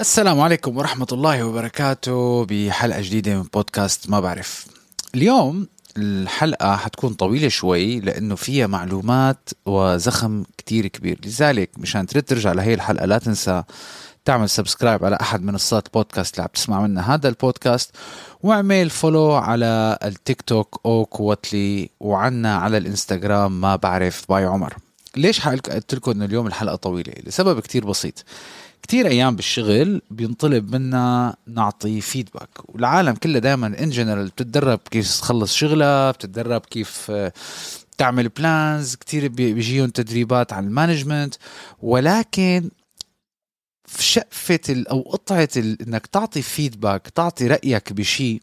السلام عليكم ورحمة الله وبركاته بحلقة جديدة من بودكاست ما بعرف. اليوم الحلقة حتكون طويلة شوي لأنه فيها معلومات وزخم كتير كبير. لذلك مشان تريد ترجع لهي الحلقة لا تنسى تعمل subscribe على أحد منصات البودكاست اللي عم تسمع منها هذا البودكاست واعمل follow على التيك توك أو كوتلي وعنا على الإنستغرام ما بعرف by عمر. ليش قلت لكم إنه اليوم الحلقة طويلة؟ لسبب كتير بسيط. كتير أيام بالشغل بينطلب منا نعطي feedback والعالم كلها دائما in general بتتدرب كيف تخلص شغلها بتتدرب كيف آه، تعمل plans كتير بيجيهم تدريبات عن ال management ولكن في شقفة أو قطعة إنك تعطي feedback تعطي رأيك بشيء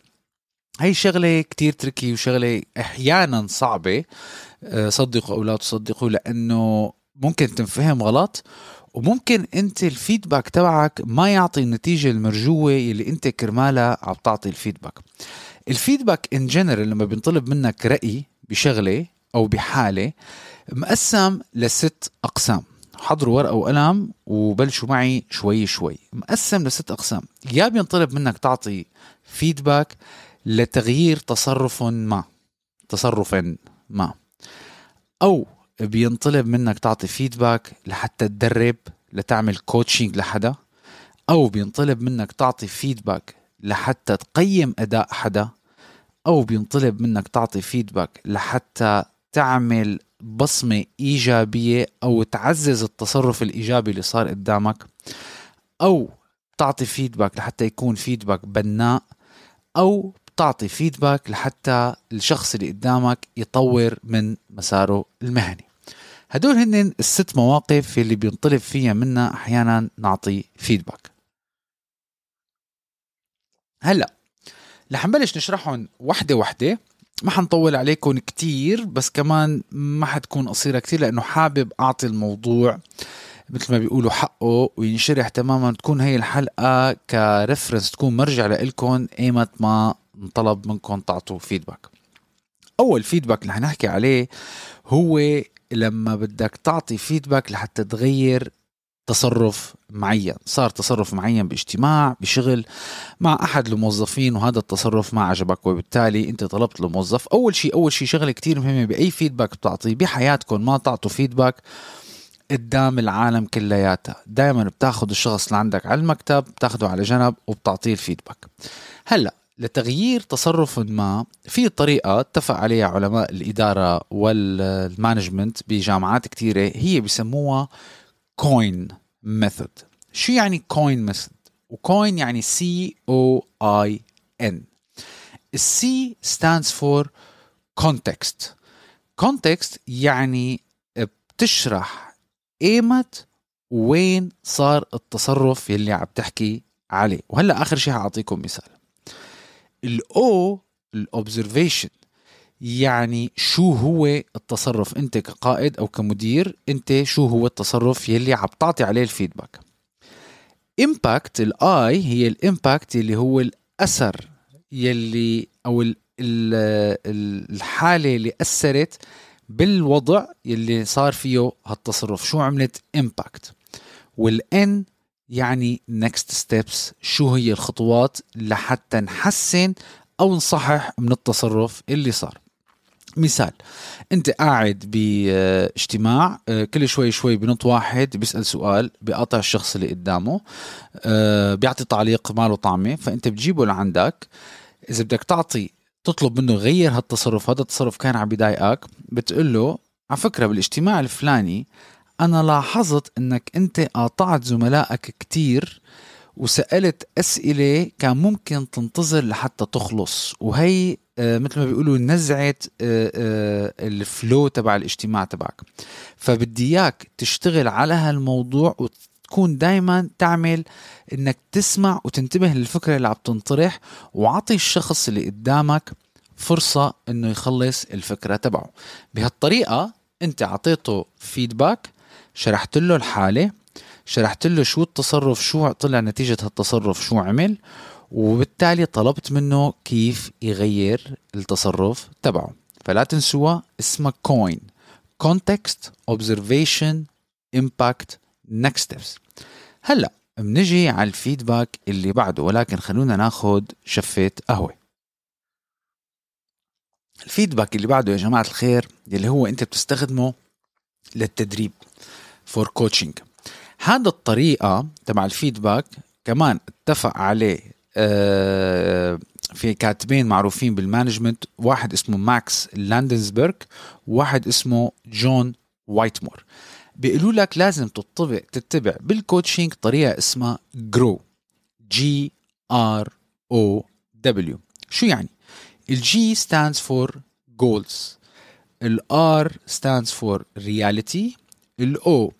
هي شغلة كتير tricky وشغلة أحيانا صعبة. آه، صدقوا أو لا تصدقوا لأنه ممكن تنفهم غلط وممكن انت ال feedback تبعك ما يعطي النتيجة المرجوة اللي انت كرمالها عم تعطي ال feedback. ال feedback in general لما بينطلب منك رأي بشغلة أو بحالة مقسم لست أقسام. حضروا ورقة وقلم وبلشوا معي شوي شوي. مقسم لست أقسام. يا بينطلب منك تعطي feedback لتغيير تصرف ما. تصرف ما. أو بينطلب منك تعطي feedback لحتى تدرب لتعمل coaching لحدا أو بينطلب منك تعطي feedback لحتى تقيم أداء حدا أو بينطلب منك تعطي feedback لحتى تعمل بصمة إيجابية أو تعزز التصرف الإيجابي اللي صار قدامك أو تعطي feedback لحتى يكون feedback بناء أو تعطي feedback لحتى الشخص اللي قدامك يطور من مساره المهني. هدول هن الست مواقف اللي بينطلب فيها منا أحيانا نعطي feedback هلأ رح نبلش نشرحهم وحدة وحدة. ما حنطول عليكم كتير بس كمان ما حتكون قصيرة كتير لأنه حابب أعطي الموضوع مثل ما بيقولوا حقه وينشرح تماما تكون هي الحلقة ك reference تكون مرجع لكم أيمت ما انطلب منكم تعطوا feedback أول feedback اللي حنحكي عليه هو لما بدك تعطي feedback لحتى تغير تصرف معين. صار تصرف معين باجتماع بشغل مع أحد الموظفين وهذا التصرف ما عجبك وبالتالي أنت طلبت الموظف أول شيء أول شيء شغلة كتير مهمة بأي feedback بتعطيه بحياتكم ما تعطوا feedback قدام العالم كلياتها. دائما بتاخذ الشخص اللي عندك على المكتب بتاخده على جنب وبتعطيه ال feedback هلأ لتغيير تصرف ما في طريقة اتفق عليها علماء الإدارة وال management بجامعات كثيرة هي بسموها COIN method شو يعني COIN method و COIN يعني سي أو اي ان السي stands for context. Context يعني بتشرح ايمت وين صار التصرف يلي عم تحكي عليه. وهلا آخر شيء حأعطيكم مثال. ال O ال observation يعني شو هو التصرف؟ أنت كقائد أو كمدير أنت شو هو التصرف يلي عم تعطي عليه ال feedback؟ impact ال I هي ال impact اللي هو الأثر يلي أو الحالة اللي أثرت بالوضع يلي صار فيه هالتصرف. شو عملت؟ impact وال N يعني next steps شو هي الخطوات لحتى نحسن أو نصحح من التصرف اللي صار. مثال أنت قاعد باجتماع آه، كل شوي شوي بنط واحد بيسأل سؤال بيقاطع الشخص اللي قدامه آه، بيعطي تعليق ماله طعمة فأنت بتجيبه لعندك. إذا بدك تعطي تطلب منه غير هالتصرف هذا التصرف كان عم بيضايقك بتقول له على فكرة بالاجتماع الفلاني أنا لاحظت أنك أنت قاطعت زملائك كتير وسألت أسئلة كان ممكن تنتظر لحتى تخلص. وهي آه، مثل ما بيقولوا نزعت آه، آه، الفلو تبع الاجتماع تبعك. فبدي إياك تشتغل على هالموضوع وتكون دايما تعمل إنك تسمع وتنتبه للفكرة اللي عم تنطرح وعطي الشخص اللي قدامك فرصة إنه يخلص الفكرة تبعه. بهالطريقة أنت عطيته فيدباك شرحت له الحالة شرحت له شو التصرف شو طلع نتيجة هالتصرف شو عمل وبالتالي طلبت منه كيف يغير التصرف تبعه. فلا تنسوها اسمها COIN context observation impact next steps. هلا بنجي على ال feedback اللي بعده ولكن خلونا ناخد شفة قهوة. ال feedback اللي بعده يا جماعة الخير اللي هو أنت بتستخدمه للتدريب. for coaching هذا الطريقة تبع ال feedback كمان اتفق عليه آه، في كاتبين معروفين بال management. واحد اسمه ماكس لاندنسبرغ وواحد اسمه جون وايتمور. بيقولوا لك لازم تتبع تتبع بال coaching طريقة اسمها جرو جي ار أو دبليو شو يعني؟ ال G stands for goals ال R stands for reality ال O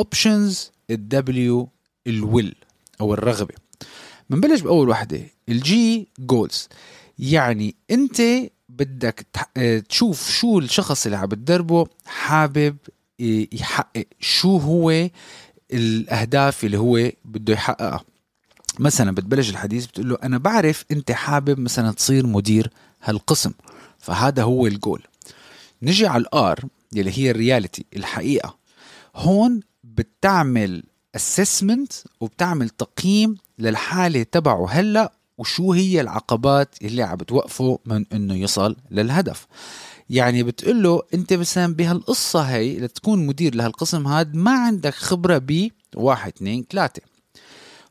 options ال W ال will أو الرغبة. بنبلش بأول وحدة. ال G goals يعني أنت بدك آه، تشوف شو الشخص اللي عم بتدربه حابب آه، يحقق. شو هو الأهداف اللي هو بده يحققها. مثلا بتبلش الحديث بتقول له أنا بعرف أنت حابب مثلا تصير مدير هالقسم. فهذا هو الجول نجي على ال R يلي هي ال reality الحقيقة. هون بتعمل assessment وبتعمل تقييم للحالة تبعه هلأ وشو هي العقبات اللي عم بتوقفه من إنه يصل للهدف. يعني بتقول له أنت مثلا بهالقصة هي لتكون مدير لهالقسم هاد ما عندك خبرة ب واحد اثنين ثلاثة.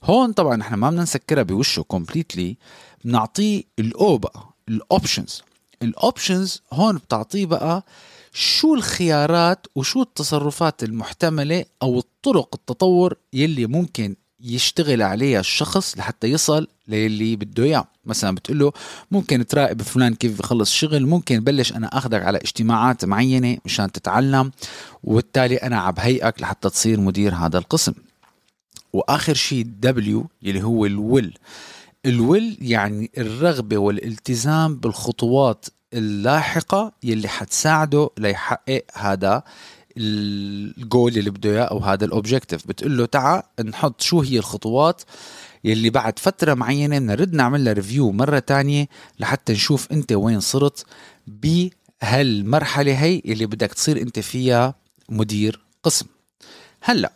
هون طبعا إحنا ما بدنا نسكرها بوشه completely بنعطيه ال O بقى ال options ال options هون بتعطيه بقى شو الخيارات وشو التصرفات المحتملة أو الطرق التطور يلي ممكن يشتغل عليها الشخص لحتى يصل للي بده إياه؟ مثلا بتقول له ممكن تراقب فلان كيف بخلص شغل ممكن بلش أنا اخذك على اجتماعات معينة مشان تتعلم وبالتالي أنا عم هيئك لحتى تصير مدير هذا القسم. وآخر شيء W يلي هو ال will. ال will يعني الرغبة والالتزام بالخطوات اللاحقة يلي حتساعده ليحقق هذا الجول اللي بده إياه أو هذا ال objective بتقول له تعا نحط شو هي الخطوات يلي بعد فترة معينة بنرد نعمل لها review مرة تانية لحتى نشوف أنت وين صرت بهالمرحلة هي اللي بدك تصير أنت فيها مدير قسم. هلأ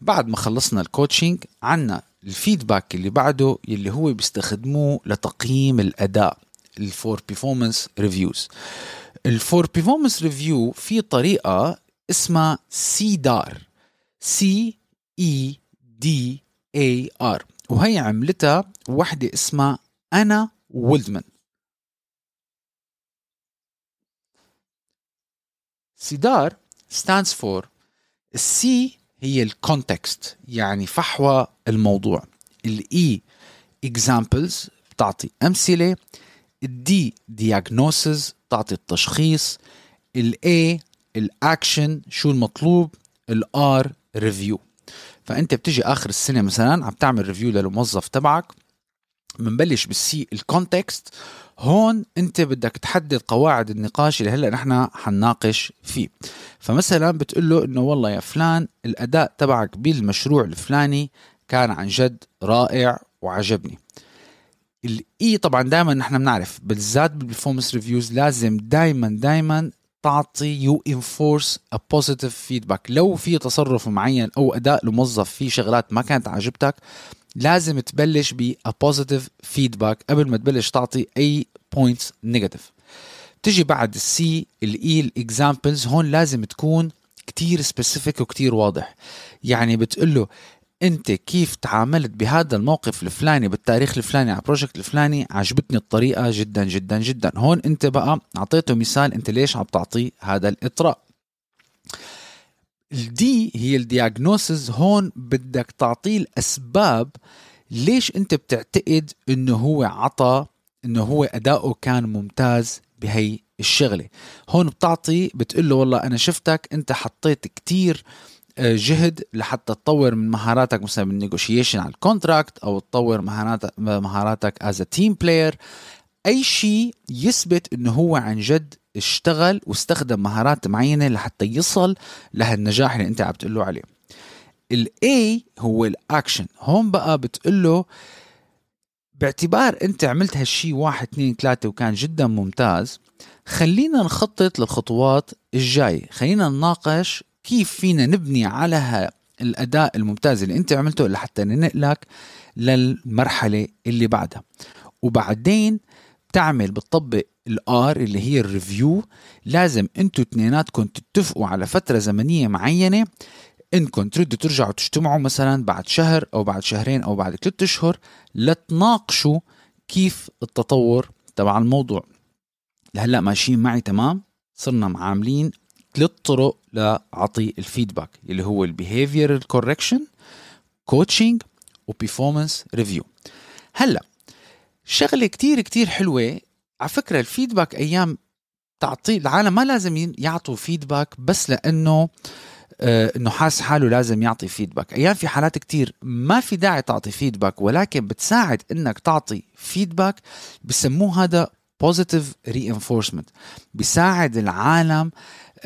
بعد ما خلصنا ال coaching عنا ال feedback اللي بعده يلي هو بيستخدموه لتقييم الأداء. ال for performance reviews ال for performance review في طريقة اسمها CEDAR C E D A R وهي عملتها وحدة اسمها أنا وولدمان CEDAR stands for ال C هي ال context يعني فحوى الموضوع. ال E examples بتعطي أمثلة. ال D diagnosis تعطي التشخيص ال A ال action شو المطلوب ال R review فأنت بتجي آخر السنة مثلا عم تعمل review للموظف تبعك بنبلش بال C ال context هون أنت بدك تحدد قواعد النقاش اللي هلأ نحن حنناقش فيه. فمثلا بتقول له إنه والله يا فلان الأداء تبعك بالمشروع الفلاني كان عن جد رائع وعجبني. ال E طبعا دائما نحن بنعرف بالذات بال performance reviews لازم دائما دائما تعطي you enforce a positive feedback لو في تصرف معين أو أداء لموظف في شغلات ما كانت عجبتك لازم تبلش ب positive feedback قبل ما تبلش تعطي أي points negative تجي بعد ال C ال E ال examples هون لازم تكون كتير specific وكتير واضح. يعني بتقول له انت كيف تعاملت بهذا الموقف الفلاني بالتاريخ الفلاني على ال project الفلاني؟ عجبتني الطريقة جدا جدا جدا. هون انت بقى أعطيته مثال انت ليش عم تعطيه هذا الإطراء. ال D هي ال diagnosis هون بدك تعطيه الأسباب ليش انت بتعتقد إنه هو عطى إنه هو أداؤه كان ممتاز بهي الشغلة. هون بتعطي بتقول له والله أنا شفتك أنت حطيت كتير جهد لحتى تطور من مهاراتك مثلا بال negotiation على ال contract أو تطور مهاراتك مهاراتك as team player أي شيء يثبت إنه هو عن جد اشتغل واستخدم مهارات معينة لحتى يصل لهالنجاح اللي أنت عم تقول له عليه ال A هو الاكشن هون بقى بتقول له باعتبار أنت عملت هالشي واحد اثنين ثلاثة وكان جدا ممتاز خلينا نخطط للخطوات الجاية. خلينا نناقش كيف فينا نبني على الأداء الممتاز اللي أنت عملته لحتى ننقلك للمرحلة اللي بعدها. وبعدين بتعمل بتطبق الآر اللي هي الريفيو. لازم أنتوا اثنيناتكم تتفقوا على فترة زمنية معينة إنكم تردوا ترجعوا تجتمعوا مثلا بعد شهر أو بعد شهرين أو بعد ثلاثة أشهر لتناقشوا كيف التطور تبع الموضوع. لهلأ ماشيين معي تمام؟ صرنا معاملين ثلاث طرق لعطي ال feedback اللي هو ال behavior correction coaching و performance review هلأ شغلة كتير كتير حلوة. على فكرة ال feedback أيام تعطي العالم ما لازم يعطوا feedback بس لأنه آه إنه حاس حاله لازم يعطي feedback. أيام في حالات كتير ما في داعي تعطي feedback ولكن بتساعد إنك تعطي feedback. بسموه هذا positive reinforcement. بيساعد العالم آه،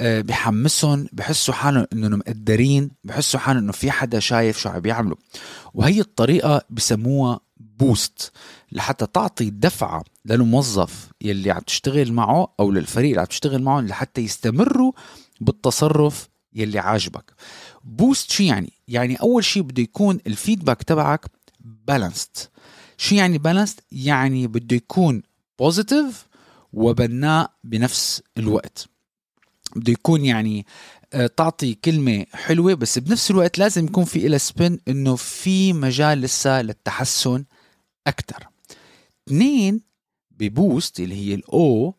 بحمسهم بحسوا حالهم إنهم مقدرين بحسوا حالهم إنه في حدا شايف شو عم بيعملوا وهي الطريقة بسموها BOOST لحتى تعطي دفعة للموظف يلي عم تشتغل معه أو للفريق اللي عم تشتغل معه لحتى يستمروا بالتصرف يلي عاجبك. BOOST شو يعني؟ يعني أول شيء بده يكون ال feedback تبعك balanced شو يعني balanced يعني بده يكون positive وبناء بنفس الوقت. بده يكون يعني آه، تعطي كلمة حلوة بس بنفس الوقت لازم يكون في إله space إنه في مجال لسه للتحسن أكثر اثنين ب BOOST اللي هي ال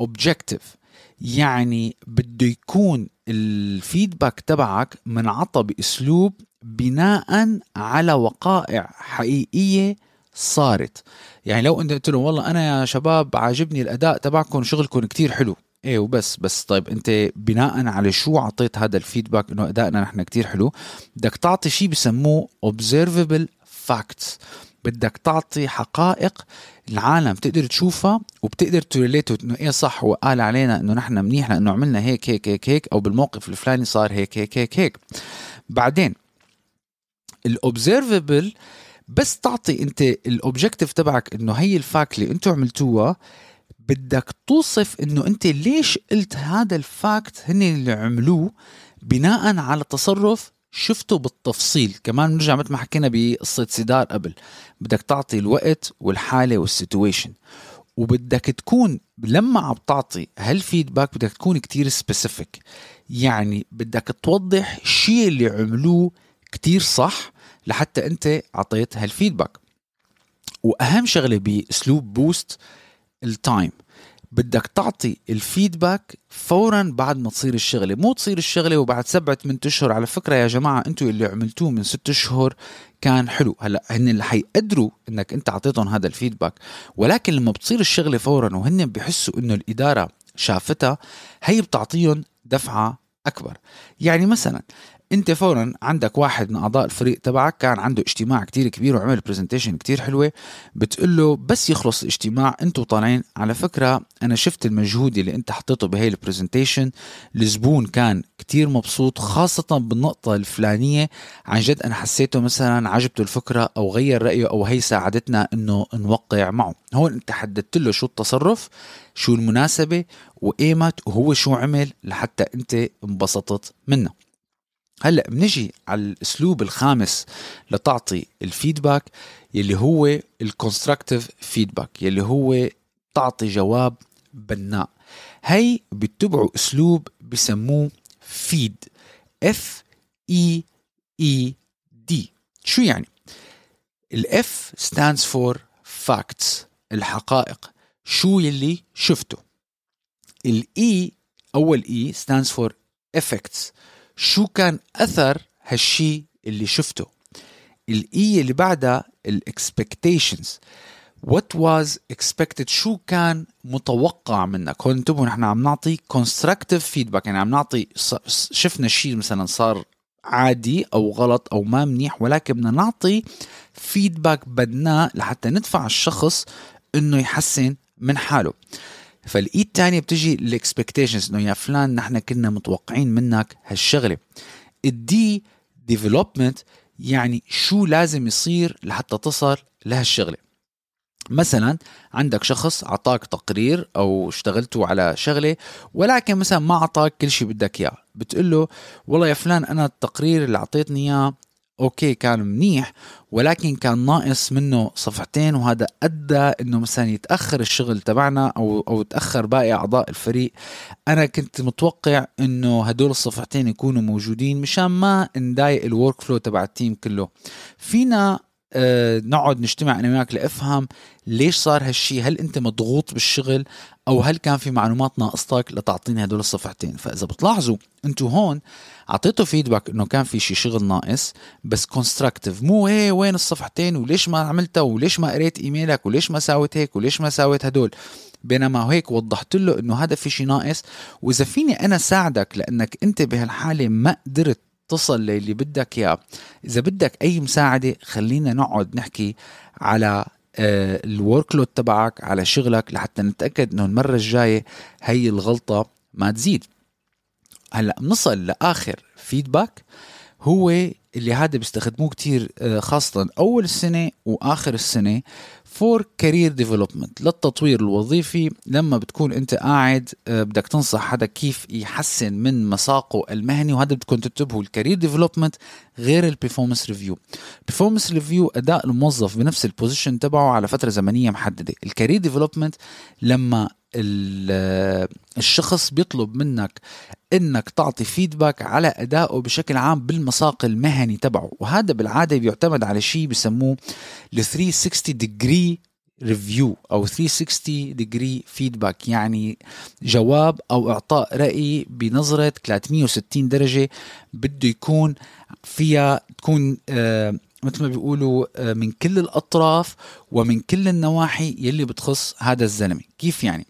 O objective يعني بده يكون ال feedback تبعك منعطى بأسلوب بناء على وقائع حقيقية صارت. يعني لو أنت قلت لهم والله أنا يا شباب عاجبني الأداء تبعكم شغلكم كتير حلو. إيه وبس بس طيب أنت بناء على شو أعطيت هذا الفيدباك إنه أدائنا نحن كتير حلو بدك تعطي شيء بسموه observable facts. بدك تعطي حقائق العالم تقدر تشوفها وبتقدر تريليت إنه إيه صح هو قال علينا إنه نحن منيح لأنه عملنا هيك هيك هيك هيك أو بالموقف الفلاني صار هيك هيك هيك هيك. بعدين ال observable بس تعطي أنت ال objective تبعك إنه هي ال fact اللي أنتم عملتوها بدك توصف إنه أنت ليش قلت هذا ال fact هن اللي عملوه بناء على تصرف شفته بالتفصيل. كمان بنرجع مثل ما حكينا بقصة CEDAR قبل. بدك تعطي الوقت والحالة وال situation. وبدك تكون لما عم تعطي هال feedback بدك تكون كتير specific يعني بدك توضح الشيء اللي عملوه كتير صح لحتى أنت عطيت هال feedback. وأهم شغلة بأسلوب BOOST ال time بدك تعطي ال feedback فورا بعد ما تصير الشغلة. مو تصير الشغلة وبعد سبعة من أشهر. على فكرة يا جماعة أنتم اللي عملتوه من ست أشهر كان حلو. هلأ هن اللي حيقدروا إنك انت اعطيتهم هذا ال feedback ولكن لما بتصير الشغلة فورا وهن بحسوا إنه الإدارة شافتها هي بتعطيهم دفعة أكبر. يعني مثلا انت فورا عندك واحد من أعضاء الفريق تبعك كان عنده اجتماع كتير كبير وعمل presentation كتير حلوة بتقول له بس يخلص الاجتماع أنتوا طالعين. على فكرة أنا شفت المجهود اللي انت حطيته بهي ال presentation الزبون كان كتير مبسوط خاصة بالنقطة الفلانية. عن جد أنا حسيته مثلا عجبته الفكرة أو غير رأيه أو هي ساعدتنا إنه نوقع معه. هون انت حددت له شو التصرف شو المناسبة وإيمت وهو شو عمل لحتى انت انبسطت منه. هلأ بنجي على الأسلوب الخامس لتعطي ال feedback يلي هو ال constructive feedback يلي هو تعطي جواب بناء. هي بيتبعوا أسلوب بسموه FEED F E E D شو يعني؟ ال F stands for facts الحقائق. شو يلي شفته ال E e، أول E stands for effects. شو كان أثر هالشي اللي شفته؟ ال E اللي بعدها؟ ال expectations what was expected شو كان متوقع منك؟ هون انتبهوا نحن عم نعطي constructive feedback. يعني عم نعطي شفنا شيء مثلا صار عادي أو غلط أو ما منيح ولكن بدنا نعطي feedback بدناه لحتى ندفع الشخص إنه يحسن من حاله. فال E الثانية بتجي ال expectations إنه يا فلان نحن كنا متوقعين منك هالشغلة. ال D development يعني شو لازم يصير لحتى تصل لهالشغلة. مثلا عندك شخص أعطاك تقرير أو اشتغلتوا على شغلة ولكن مثلا ما أعطاك كل شيء بدك إياه. بتقول له والله يا فلان أنا التقرير اللي أعطيتني إياه okay كان منيح ولكن كان ناقص منه صفحتين وهذا أدى إنه مثلا يتأخر الشغل تبعنا أو أو تأخر باقي أعضاء الفريق. أنا كنت متوقع إنه هدول الصفحتين يكونوا موجودين مشان ما نضايق ال workflow تبع ال team كله. فينا آه، نقعد نجتمع أنا وياك لأفهم ليش صار هالشي؟ هل أنت مضغوط بالشغل؟ أو هل كان في معلومات ناقصتك لتعطيني هدول الصفحتين؟ فإذا بتلاحظوا أنتم هون اعطيته feedback إنه كان في شي شغل ناقص بس constructive مو إيه وين الصفحتين؟ وليش ما عملتها؟ وليش ما قريت ايميلك وليش ما ساويت هيك؟ وليش ما ساويت هدول؟ بينما هيك وضحت له إنه هذا في شي ناقص. وإذا فيني أنا ساعدك لأنك أنت بهالحالة ما قدرت تصل للي بدك إياه. إذا بدك أي مساعدة خلينا نقعد نحكي على ال workload تبعك على شغلك لحتى نتأكد إنه المرة الجاية هي الغلطة ما تزيد. هلأ بنصل لآخر feedback هو اللي هذا بيستخدموه كتير آه، خاصة أول السنة وآخر السنة. for career development للتطوير الوظيفي لما بتكون أنت قاعد آه، بدك تنصح حدا كيف يحسن من مساقه المهني وهذا بدكم تنتبهوا ال career development غير ال performance review ال performance review أداء الموظف بنفس ال position تبعه على فترة زمنية محددة. ال career development لما الشخص بيطلب منك إنك تعطي feedback على أدائه بشكل عام بالمساق المهني تبعه. وهذا بالعادة بيعتمد على شيء بسموه ال 360 degree review أو 360 degree feedback يعني جواب أو إعطاء رأي بنظرة 360 درجة بده يكون فيها تكون آه مثل ما بيقولوا آه من كل الأطراف ومن كل النواحي يلي بتخص هذا الزلمة. كيف يعني؟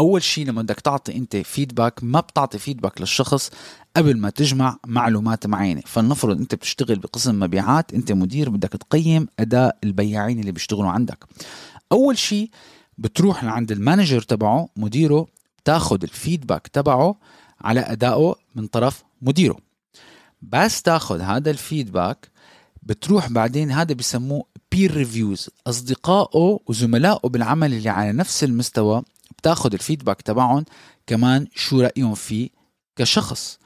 أول شيء لما بدك تعطي أنت feedback ما بتعطي feedback للشخص قبل ما تجمع معلومات معينة. فلنفرض أنت بتشتغل بقسم مبيعات أنت مدير بدك تقيم أداء البياعين اللي بيشتغلوا عندك. أول شيء بتروح لعند ال manager تبعه مديره بتاخذ ال feedback تبعه على أدائه من طرف مديره. بس تاخذ هذا ال feedback بتروح بعدين هذا بسموه peer reviews أصدقائه وزملائه بالعمل اللي على نفس المستوى بتاخد ال feedback تبعهم كمان شو رأيهم فيه كشخص.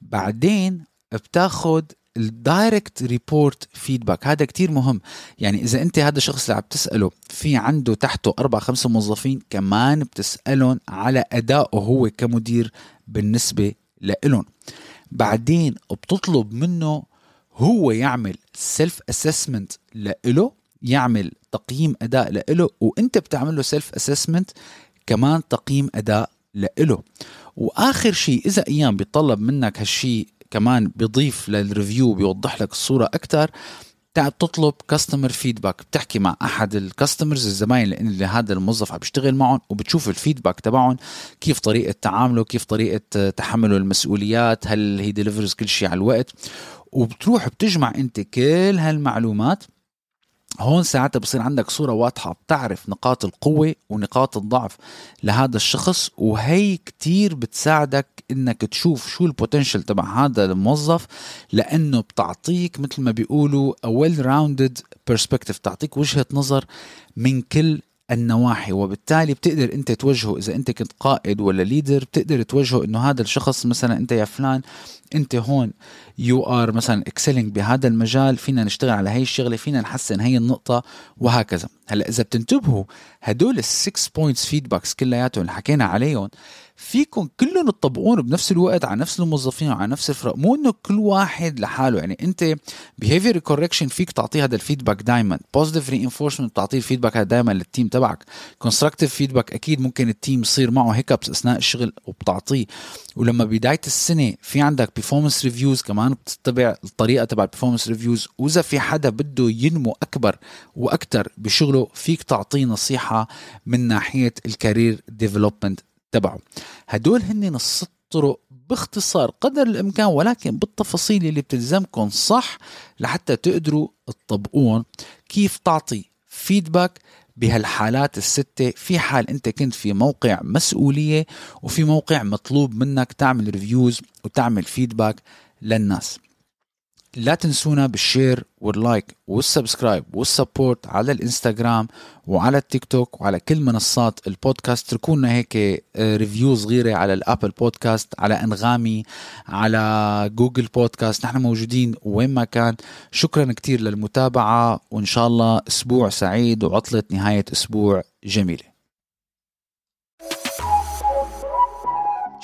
بعدين بتاخد ال direct report feedback هذا كتير مهم. يعني إذا أنت هذا الشخص اللي عم تسأله في عنده تحته أربع خمسة موظفين كمان بتسألهم على أدائه هو كمدير بالنسبة لإلهم. بعدين بتطلب منه هو يعمل self assessment لإله يعمل تقييم أداء لإله وأنت بتعمل له self assessment كمان تقييم أداء لإله. وآخر شيء إذا أيام بيطلب منك هالشيء كمان بيضيف لل review بيوضح لك الصورة أكثر تطلب customer feedback بتحكي مع أحد ال customers الزباين اللي هذا الموظف عم بيشتغل معهم وبتشوف ال feedback تبعهم. كيف طريقة تعامله كيف طريقة تحمله المسؤوليات هل he delivers كل شيء على الوقت. وبتروح بتجمع أنت كل هالمعلومات هون ساعتها بصير عندك صورة واضحة بتعرف نقاط القوة ونقاط الضعف لهذا الشخص وهي كتير بتساعدك إنك تشوف شو ال potential تبع هذا الموظف لأنه بتعطيك مثل ما بيقولوا a well rounded perspective بتعطيك وجهة نظر من كل النواحي وبالتالي بتقدر أنت توجهه إذا أنت كنت قائد ولا leader بتقدر توجهه إنه هذا الشخص مثلا أنت يا فلان أنت هون. you are مثلا excelling بهذا المجال فينا نشتغل على هي الشغلة فينا نحسن هي النقطة وهكذا. هلأ إذا بتنتبهوا هدول ال six points feedbacks كلياتهم اللي حكينا عليهم فيكم كلهم تطبقون بنفس الوقت على نفس الموظفين وعلى نفس الفرق مو إنه كل واحد لحاله. يعني أنت behavior correction فيك تعطيه هذا ال feedback دائما positive reinforcement بتعطيه ال feedback هذا دائما لل team تبعك. constructive feedback أكيد ممكن ال team يصير معه hiccups أثناء الشغل وبتعطيه ولما بداية السنة في عندك performance reviews كمان بتتبع الطريقة تبع performance reviews وإذا في حدا بده ينمو أكبر وأكثر بشغله فيك تعطيه نصيحة من ناحية ال career development تبعه. هدول هن الست طرق باختصار قدر الإمكان ولكن بالتفاصيل اللي بتلزمكم صح لحتى تقدروا تطبقون كيف تعطي feedback بهالحالات الستة. في حال انت كنت في موقع مسؤولية وفي موقع مطلوب منك تعمل reviews وتعمل feedback للناس. لا تنسونا بالشير واللايك والسبسكرايب والسبورت على الإنستغرام وعلى التيك توك وعلى كل منصات البودكاست. تركونا هيك review صغيرة على ال Apple Podcast على أنغامي على Google Podcast. نحن موجودين وين ما كان. شكرا كتير للمتابعة وإن شاء الله أسبوع سعيد وعطلة نهاية أسبوع جميلة.